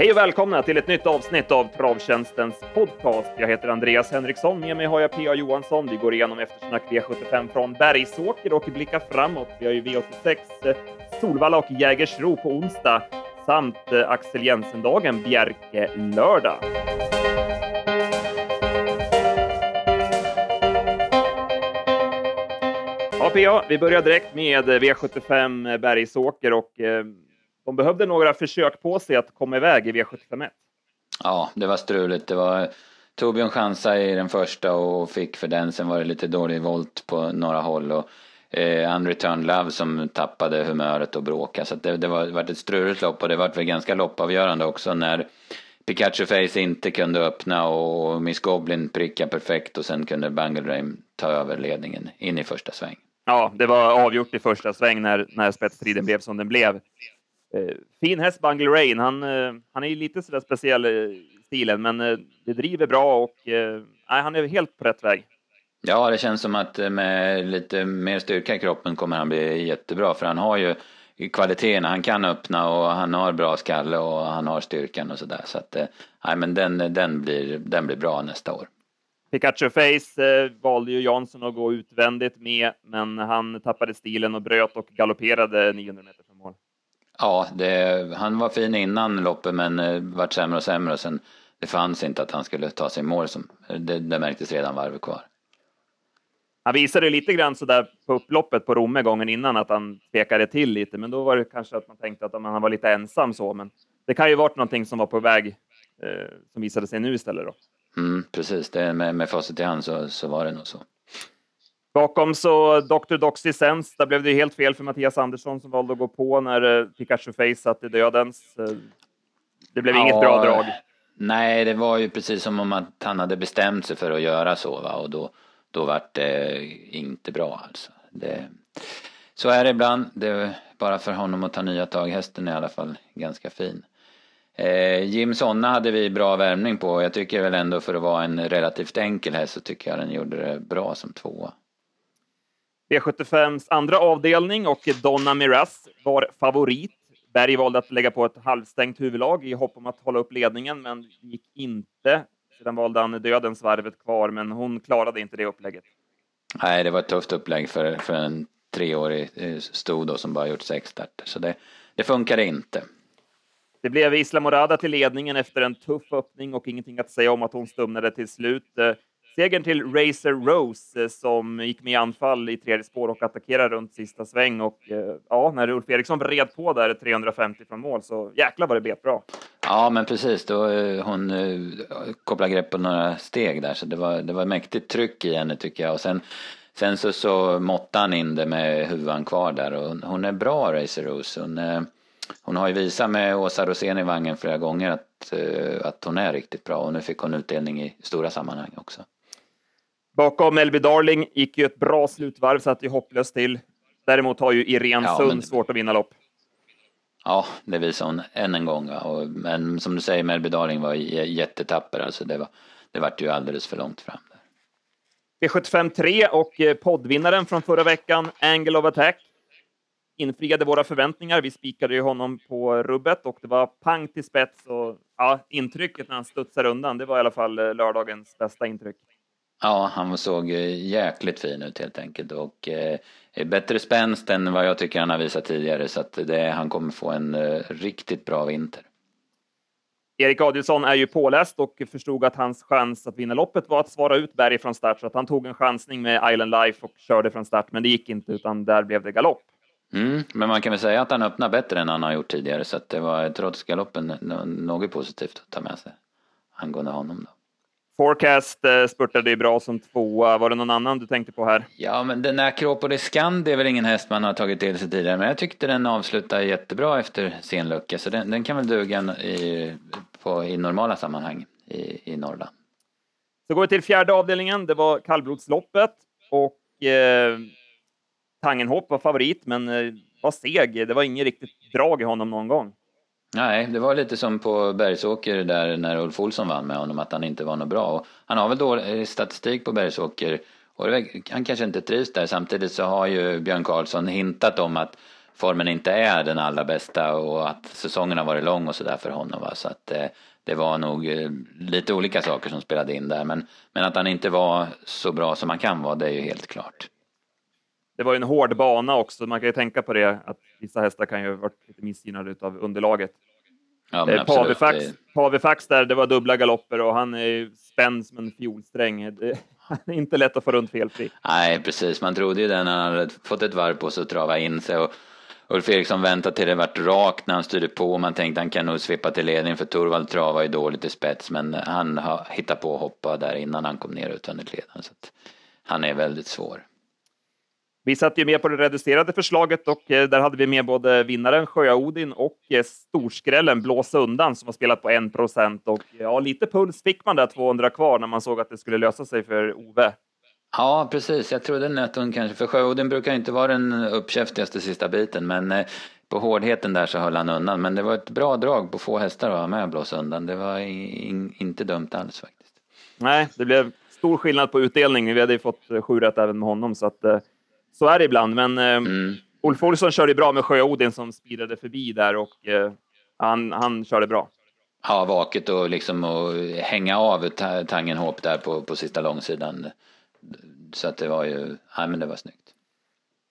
Hej och välkomna till ett nytt avsnitt av Travtjänstens podcast. Jag heter Andreas Henriksson. Med mig har jag P.A. Johansson. Vi går igenom eftersnack V75 från Bergsåker och blickar framåt. Vi har ju V86 eh, Solvalla och Jägersro på onsdag samt eh, Axel Jensen-dagen Bjerke lördag. Ja, PA, vi börjar direkt med eh, V75 eh, Bergsåker och eh, de behövde några försök på sig att komma iväg i V751. Ja, det var struligt. Det var Torbjörn chansade i den första och fick för den. Sen var det lite dålig volt på några håll och eh, Unreturned Love som tappade humöret och bråkade. Så det, det var, det var ett struligt lopp och det var väl ganska loppavgörande också när Pikachu Face inte kunde öppna och Miss Goblin pricka perfekt och sen kunde Bangle Rain ta över ledningen in i första sväng. Ja, det var avgjort i första sväng när, när spetsstriden blev som den blev. Eh, fin häst, Bungle Rain. Han, eh, han är ju lite sådär speciell i stilen, men eh, det driver bra och eh, han är helt på rätt väg. Ja, det känns som att eh, med lite mer styrka i kroppen kommer han bli jättebra, för han har ju kvaliteterna. Han kan öppna och han har bra skalle och han har styrkan och sådär. Så att, eh, nej, men den, den, blir, den blir bra nästa år. Pikachu Face eh, valde ju Jansson att gå utvändigt med, men han tappade stilen och bröt och galopperade 900 meter från mål. Ja, det, han var fin innan loppet men eh, vart sämre och sämre och sen det fanns inte att han skulle ta sig mål. Som, det, det märktes redan varvet kvar. Han visade lite grann så där på upploppet på Romme gången innan att han tvekade till lite, men då var det kanske att man tänkte att han var lite ensam så. Men det kan ju varit någonting som var på väg eh, som visade sig nu istället då. Mm, precis, det, med, med facit i hand så, så var det nog så. Bakom så Dr. Doxy Sense, där blev det helt fel för Mattias Andersson som valde att gå på när eh, Pikachu Face satt i dödens. Eh, det blev ja, inget bra drag. Nej, det var ju precis som om att han hade bestämt sig för att göra så va? och då, då vart det inte bra alltså. Det, så är det ibland. Det är bara för honom att ta nya tag. Hästen är i alla fall ganska fin. Eh, Jim Sonna hade vi bra värmning på. Jag tycker väl ändå för att vara en relativt enkel häst så tycker jag den gjorde det bra som tvåa. V75s andra avdelning och Donna Miraz var favorit. Berg valde att lägga på ett halvstängt huvudlag i hopp om att hålla upp ledningen, men gick inte. Sedan valde han dödens varvet kvar, men hon klarade inte det upplägget. Nej, det var ett tufft upplägg för, för en treårig eh, sto då som bara gjort sex starter, så det, det funkade inte. Det blev Isla Morada till ledningen efter en tuff öppning och ingenting att säga om att hon stumnade till slut. Eh, segern till Racer Rose eh, som gick med i anfall i tredje spår och attackerade runt sista sväng. Och eh, ja, när Ulf Eriksson vred på där 350 från mål så jäklar vad det bet bra. Ja, men precis. Då hon kopplade grepp på några steg där så det var, det var mäktigt tryck i henne tycker jag. Och sen, sen så, så måttade han in det med huvan kvar där och hon är bra Racer Rose. Hon, hon har ju visat med Åsa Rosén i vagnen flera gånger att, att hon är riktigt bra och nu fick hon utdelning i stora sammanhang också. Bakom Elby Darling gick ju ett bra slutvarv, så att det är hopplöst till. Däremot har ju Irene ja, Sund men... svårt att vinna lopp. Ja, det visar hon än en gång. Och, men som du säger, Melby Darling var jättetapper. Alltså det, var, det vart ju alldeles för långt fram. V75 3 och eh, poddvinnaren från förra veckan, Angle of Attack, infriade våra förväntningar. Vi spikade ju honom på rubbet och det var pang till spets och ja, intrycket när han studsar undan, det var i alla fall eh, lördagens bästa intryck. Ja, han såg jäkligt fin ut helt enkelt och eh, bättre spänst än vad jag tycker han har visat tidigare så att det, han kommer få en eh, riktigt bra vinter. Erik Adielsson är ju påläst och förstod att hans chans att vinna loppet var att svara ut Berg från start, så att han tog en chansning med Island Life och körde från start, men det gick inte, utan där blev det galopp. Mm, men man kan väl säga att han öppnar bättre än han har gjort tidigare, så att det var trots galoppen något positivt att ta med sig angående honom. Då. Forecast eh, spurtade ju bra som tvåa. Var det någon annan du tänkte på här? Ja, men den här Acropolis Scandi är väl ingen häst man har tagit till sig tidigare, men jag tyckte den avslutade jättebra efter sin lucka, så den, den kan väl duga i, på, i normala sammanhang i, i Norrland. Så går vi till fjärde avdelningen. Det var kallblodsloppet och eh, Tangenhop var favorit, men eh, var seg. Det var inget riktigt drag i honom någon gång. Nej, det var lite som på Bergsåker där när Ulf Olsson vann med honom, att han inte var något bra. Och han har väl dålig eh, statistik på Bergsåker Och han kanske inte trivs där. Samtidigt så har ju Björn Karlsson hintat om att formen inte är den allra bästa och att säsongen har varit lång och sådär för honom. Va? Så att eh, det var nog eh, lite olika saker som spelade in där. Men, men att han inte var så bra som han kan vara, det är ju helt klart. Det var ju en hård bana också. Man kan ju tänka på det att vissa hästar kan ju ha varit lite missgynnade av underlaget. Ja, eh, Pavifax. Pavifax där, det var dubbla galopper och han är spänd som en fiolsträng. Det är inte lätt att få runt felfri. Nej, precis. Man trodde ju det när han hade fått ett varv på sig att trava in sig. Och Ulf Eriksson väntade till det vart rakt när han styrde på. Man tänkte han kan nog sveppa till ledning för Torvald travade ju dåligt i spets. Men han har hittat på att hoppa där innan han kom ner utvändigt ledande. Så han är väldigt svår. Vi satt ju med på det reducerade förslaget och eh, där hade vi med både vinnaren Sjöa-Odin och eh, storskrällen Blåsa undan som har spelat på 1 procent. Och ja, lite puls fick man där 200 kvar när man såg att det skulle lösa sig för Ove. Ja, precis. Jag trodde hon kanske, för Sjöodin brukar inte vara den uppkäftigaste sista biten, men eh, på hårdheten där så höll han undan. Men det var ett bra drag på få hästar att vara med och blåsa undan. Det var in, inte dumt alls faktiskt. Nej, det blev stor skillnad på utdelning. Vi hade ju fått sju rätt även med honom, så att så är det ibland, men eh, mm. Ulf Olsson körde bra med Sjö-Odin som spirade förbi där och eh, han, han körde bra. Ja, vaket och liksom och hänga av Tangenhop där på, på sista långsidan. Så att det var ju, ja men det var snyggt.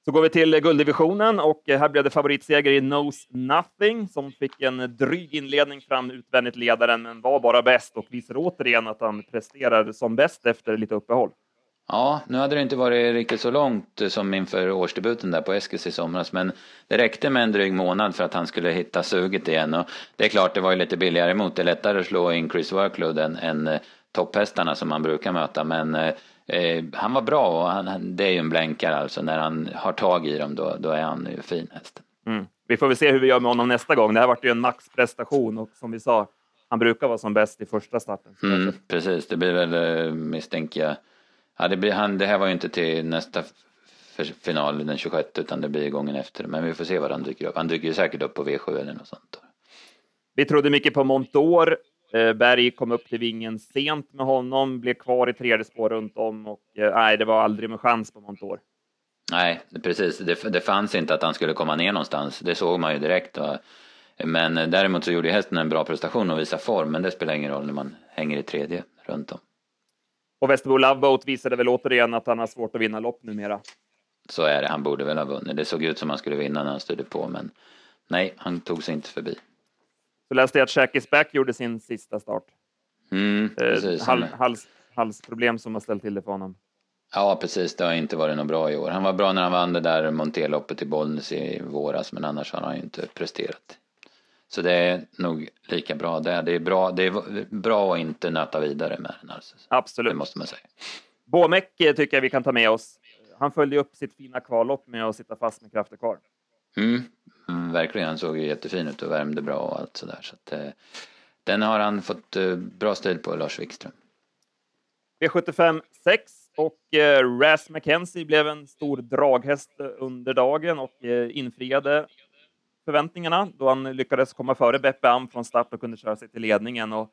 Så går vi till gulddivisionen och här blev det favoritseger i Knows Nothing som fick en dryg inledning fram utvändigt ledaren men var bara bäst och visar återigen att han presterar som bäst efter lite uppehåll. Ja, nu hade det inte varit riktigt så långt som inför årsdebuten där på Eskils i somras, men det räckte med en dryg månad för att han skulle hitta suget igen. Och det är klart, det var ju lite billigare emot. Det är lättare att slå in Chris Workload än, än eh, topphästarna som man brukar möta, men eh, eh, han var bra och han, det är ju en blänkare alltså. När han har tag i dem, då, då är han ju fin hästen. Mm. Vi får väl se hur vi gör med honom nästa gång. Det här vart ju en maxprestation och som vi sa, han brukar vara som bäst i första starten. Mm, precis, det blir väl misstänker jag Ja, det, blir, han, det här var ju inte till nästa final den 26 utan det blir gången efter. Men vi får se vad han dyker upp. Han dyker ju säkert upp på V7 eller något sånt. Vi trodde mycket på Montor. Eh, Berg kom upp till vingen sent med honom, blev kvar i tredje spår runt om och eh, nej, det var aldrig med chans på Montor. Nej, precis. Det, det fanns inte att han skulle komma ner någonstans. Det såg man ju direkt. Va? Men eh, däremot så gjorde hästen en bra prestation och visade form, men det spelar ingen roll när man hänger i tredje runt om. Och Västerbo Loveboat visade väl återigen att han har svårt att vinna lopp numera. Så är det, han borde väl ha vunnit. Det såg ut som han skulle vinna när han styrde på, men nej, han tog sig inte förbi. Så läste jag att Shackis Back gjorde sin sista start. Mm, eh, precis. Hal, hals, halsproblem som har ställt till det för honom. Ja, precis. Det har inte varit något bra i år. Han var bra när han vann det där Monteloppet i Bollnäs i våras, men annars har han ju inte presterat. Så det är nog lika bra det. Det är bra, det är bra att inte nöta vidare med den. Alltså. Absolut. Det måste man säga. Båmäck tycker jag vi kan ta med oss. Han följde upp sitt fina kvallopp med att sitta fast med krafter kvar. Mm, mm, verkligen. Han såg ju jättefin ut och värmde bra och allt sådär. Så att, eh, den har han fått eh, bra stil på, Lars Wikström. V75 6 och eh, Ras McKenzie blev en stor draghäst under dagen och eh, infriade förväntningarna då han lyckades komma före Beppe Am från start och kunde köra sig till ledningen. Och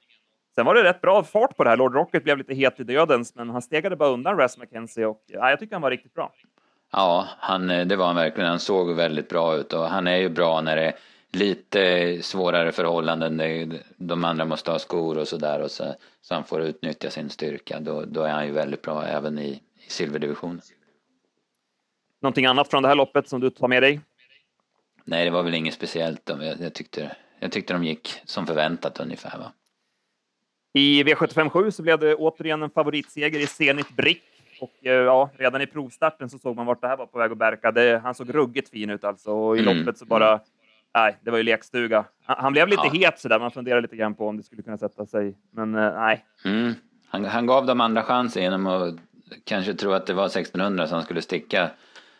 sen var det rätt bra fart på det här. Lord Rocket blev lite het i dödens, men han stegade bara undan Ras McKenzie och ja, jag tycker han var riktigt bra. Ja, han, det var han verkligen. Han såg väldigt bra ut och han är ju bra när det är lite svårare förhållanden. De andra måste ha skor och sådär så, så han får utnyttja sin styrka. Då, då är han ju väldigt bra även i, i silverdivisionen. Någonting annat från det här loppet som du tar med dig? Nej, det var väl inget speciellt. Jag, jag, tyckte, jag tyckte de gick som förväntat ungefär. Va? I V757 så blev det återigen en favoritseger i Zenit Brick. Och eh, ja, redan i provstarten så såg man vart det här var på väg att bärka. Det, han såg ruggigt fin ut alltså. Och i mm. loppet så bara... Nej, det var ju lekstuga. Han, han blev lite ja. het sådär. Man funderar lite grann på om det skulle kunna sätta sig. Men eh, nej. Mm. Han, han gav dem andra chansen genom att kanske tro att det var 1600 som skulle sticka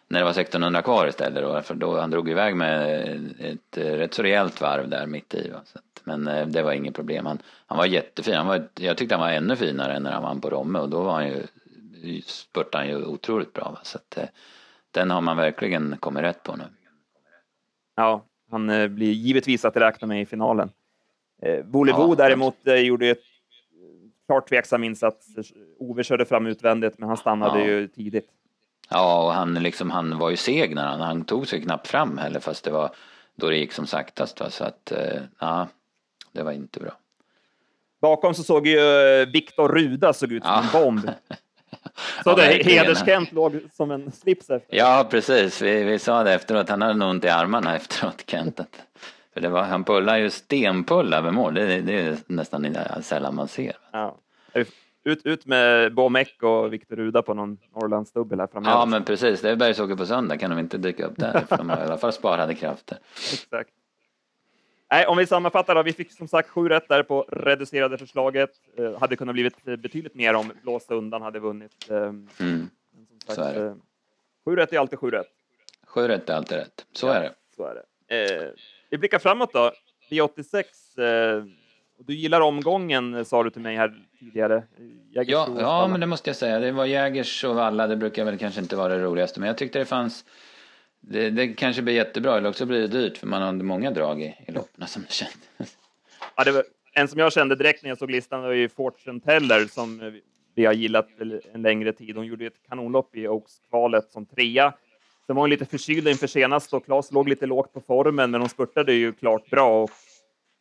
när det var 1600 kvar istället då, för då han drog iväg med ett rätt så rejält varv där mitt i. Va? Så att, men eh, det var inget problem. Han, han var jättefin. Han var, jag tyckte han var ännu finare än när han vann på Romme och då var han ju, spurtade han ju otroligt bra. Va? Så att, eh, den har man verkligen kommit rätt på nu. Ja, han eh, blir givetvis att räkna med i finalen. Eh, ja, däremot gjorde ett klart tveksam insats. Ove körde fram utvändigt, men han stannade Ja. ju tidigt. Ja, och han, liksom, han var ju seg när han, han tog sig knappt fram heller fast det var då det gick som saktast. Va? Så att, eh, ja, det var inte bra. Bakom så såg ju eh, Viktor Ruda såg ut som Ja. en bomb. Så Ja, det hederskent låg som en slips efter. Ja, precis. Vi, vi sa det efteråt. Han hade nog ont i armarna efteråt, Kent. För det var, han pullar ju stenpull över mål. Det, det är nästan sällan man ser. Ja. Ut, ut med Bomek och Viktor Ruda på någon Norrlandsdubbel här framöver. Ja, men precis. Det är Bergsåker på söndag. Kan de inte dyka upp där? För de har i alla fall sparade krafter. Exakt. Nej, om vi sammanfattar då. Vi fick som sagt sju rätt där på reducerade förslaget. Eh, hade kunnat blivit eh, betydligt mer om blåsa undan hade vunnit. Eh, Mm. sagt, Så är det. eh, sju rätt är alltid sju rätt. Sju rätt är alltid rätt. Så Ja. är det. Så är det. Eh, vi blickar framåt då. V86. Eh, du gillar omgången, eh, sa du till mig här tidigare. Ja, och ja, Stalla. men det måste jag säga. Det var Jägers och Valla. Det brukar väl kanske inte vara det roligaste. Men jag tyckte det fanns... Det, det kanske blir jättebra eller också blir det dyrt för man har många drag i, i loppen som det kändes. Ja, det var, en som jag kände direkt när jag såg listan var ju Fortune Teller som eh, vi har gillat en längre tid. Hon gjorde ett kanonlopp i Oaks-kvalet som trea. Sen var hon lite förkyld inför senast och Claes låg lite lågt på formen, men hon spurtade ju klart bra. Och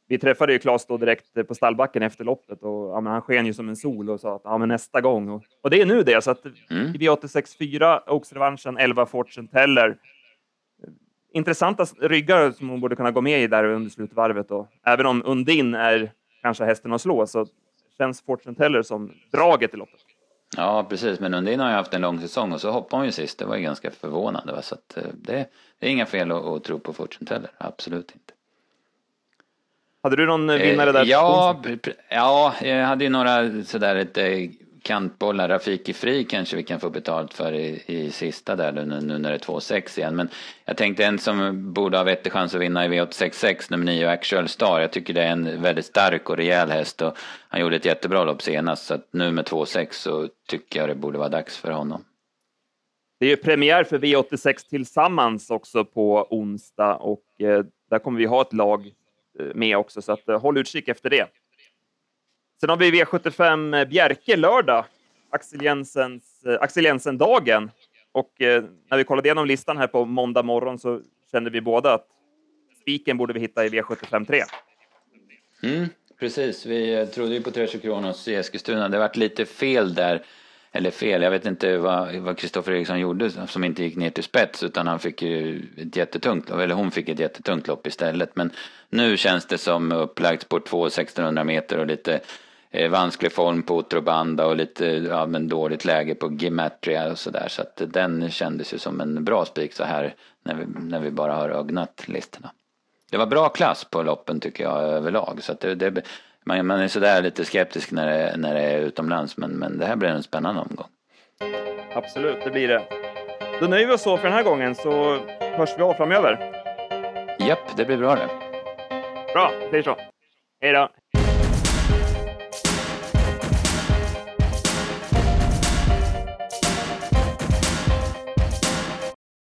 vi träffade ju Claes då direkt på stallbacken efter loppet och ja, han sken ju som en sol och sa att ja, men nästa gång. Och, och det är nu det, så att Mm. i V86 4, Oaks-revanschen, 11 Fortune Teller. Intressanta ryggar som hon borde kunna gå med i där under slutvarvet. Och även om Undin är kanske hästen att slå så känns Fortune Teller som draget i loppet. Ja, precis. Men Undin har ju haft en lång säsong och så hoppade hon ju sist. Det var ju ganska förvånande. Va? Så att, eh, det, det är inga fel att, att tro på Fortune Teller. Absolut inte. Hade du någon eh, vinnare där? Eh, Ja, pr- pr- ja, jag hade ju några sådär ett eh, kantbollar. Rafiki Fri kanske vi kan få betalt för i, i sista där nu, nu när det är 2-6 igen. Men jag tänkte en som borde ha vettig chans att vinna i V866, nummer 9, Actual Star. Jag tycker det är en väldigt stark och rejäl häst och han gjorde ett jättebra lopp senast. Så att nu med 2-6 så tycker jag det borde vara dags för honom. Det är ju premiär för V86 tillsammans också på onsdag och eh, där kommer vi ha ett lag med också, så att, eh, håll utkik efter det. Sen har vi V75 eh, Bjerke lördag, Axel, Jensens, eh, Axel Jensen-dagen. Och eh, när vi kollade igenom listan här på måndag morgon så kände vi båda att spiken borde vi hitta i V75 3. Mm, precis, vi trodde ju på Treasure Kronos i Eskilstuna. Det varit lite fel där. Eller fel, jag vet inte vad vad Kristoffer Eriksson gjorde som inte gick ner till spets utan han fick ju ett jättetungt lopp, eller hon fick ett jättetungt lopp istället. Men nu känns det som upplagt på 2 1600 meter och lite eh, vansklig form på Otrobanda och lite ja, men dåligt läge på Gimatria och sådär. Så att den kändes ju som en bra spik så här när vi, när vi bara har ögnat listorna. Det var bra klass på loppen tycker jag överlag. Så att det, det, man, man är sådär lite skeptisk när det, när det är utomlands. Men, men det här blir en spännande omgång. Absolut, det blir det. Då nöjer vi oss så för den här gången så hörs vi av framöver. Japp, det blir bra det. Bra, vi säger så. Hej då!